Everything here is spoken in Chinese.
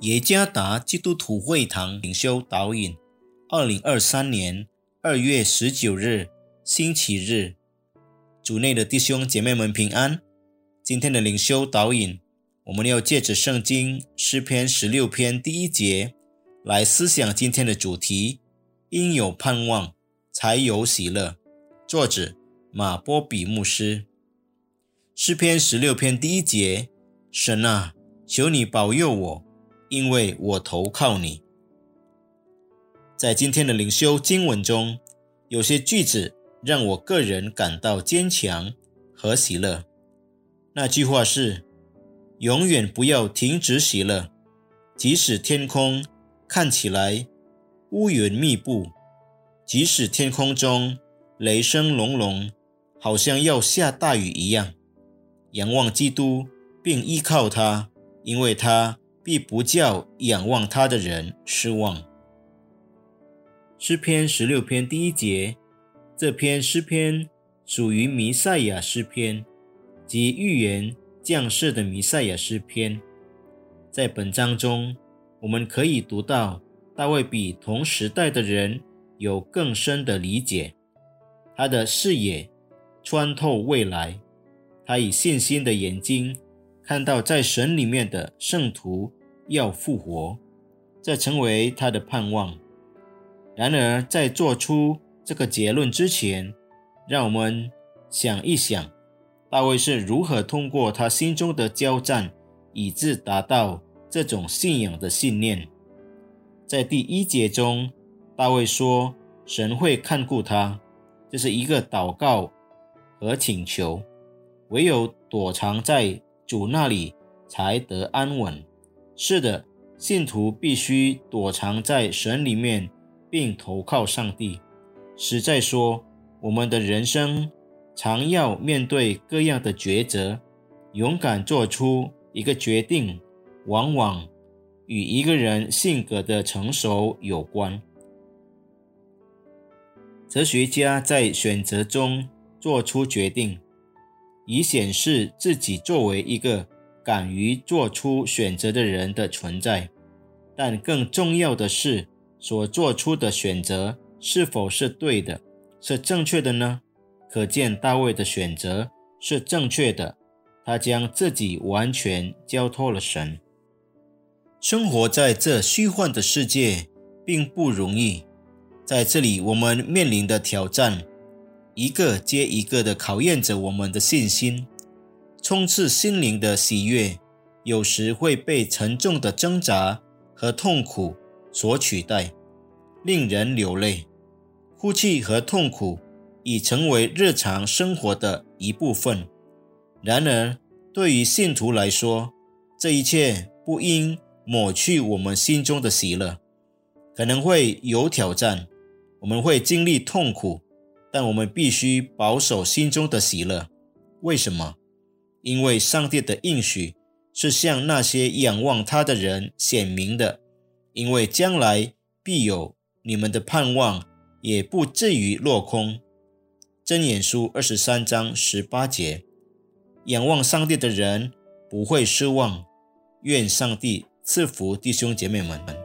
耶加达基督徒会堂领袖导引，二零二三年二月十九日，星期日，主内的弟兄姐妹们平安。今天的领袖导引，我们要借着圣经诗篇十六篇第一节来思想今天的主题：因有盼望，才有喜乐。作者马波比牧师。诗篇十六篇第一节：神啊，求你保佑我。因为我投靠你，在今天的灵修经文中，有些句子让我个人感到坚强和喜乐。那句话是：永远不要停止喜乐，即使天空看起来乌云密布，即使天空中雷声隆隆，好像要下大雨一样。仰望基督，并依靠他，因为他。必不叫仰望他的人失望。诗篇十六篇第一节，这篇诗篇属于弥赛亚诗篇，即预言降世的弥赛亚诗篇。在本章中，我们可以读到大卫比同时代的人有更深的理解，他的视野穿透未来，他以信心的眼睛。看到在神里面的圣徒要复活，这成为他的盼望。然而，在做出这个结论之前，让我们想一想，大卫是如何通过他心中的交战，以致达到这种信仰的信念。在第一节中，大卫说：“神会看顾他。”这是一个祷告和请求，唯有躲藏在。主那里才得安稳。是的，信徒必须躲藏在神里面，并投靠上帝。实在说，我们的人生常要面对各样的抉择，勇敢做出一个决定，往往与一个人性格的成熟有关。哲学家在选择中做出决定。以显示自己作为一个敢于做出选择的人的存在，但更重要的是，所做出的选择是否是对的，是正确的呢？可见大卫的选择是正确的，他将自己完全交托了神。生活在这虚幻的世界并不容易，在这里我们面临的挑战。一个接一个的考验着我们的信心，冲刺心灵的喜悦，有时会被沉重的挣扎和痛苦所取代，令人流泪。哭泣和痛苦已成为日常生活的一部分。然而，对于信徒来说，这一切不应抹去我们心中的喜乐。可能会有挑战，我们会经历痛苦。但我们必须保守心中的喜乐。为什么？因为上帝的应许是向那些仰望他的人显明的。因为将来必有你们的盼望，也不至于落空。真言书二十三章十八节：仰望上帝的人不会失望。愿上帝赐福弟兄姐妹们。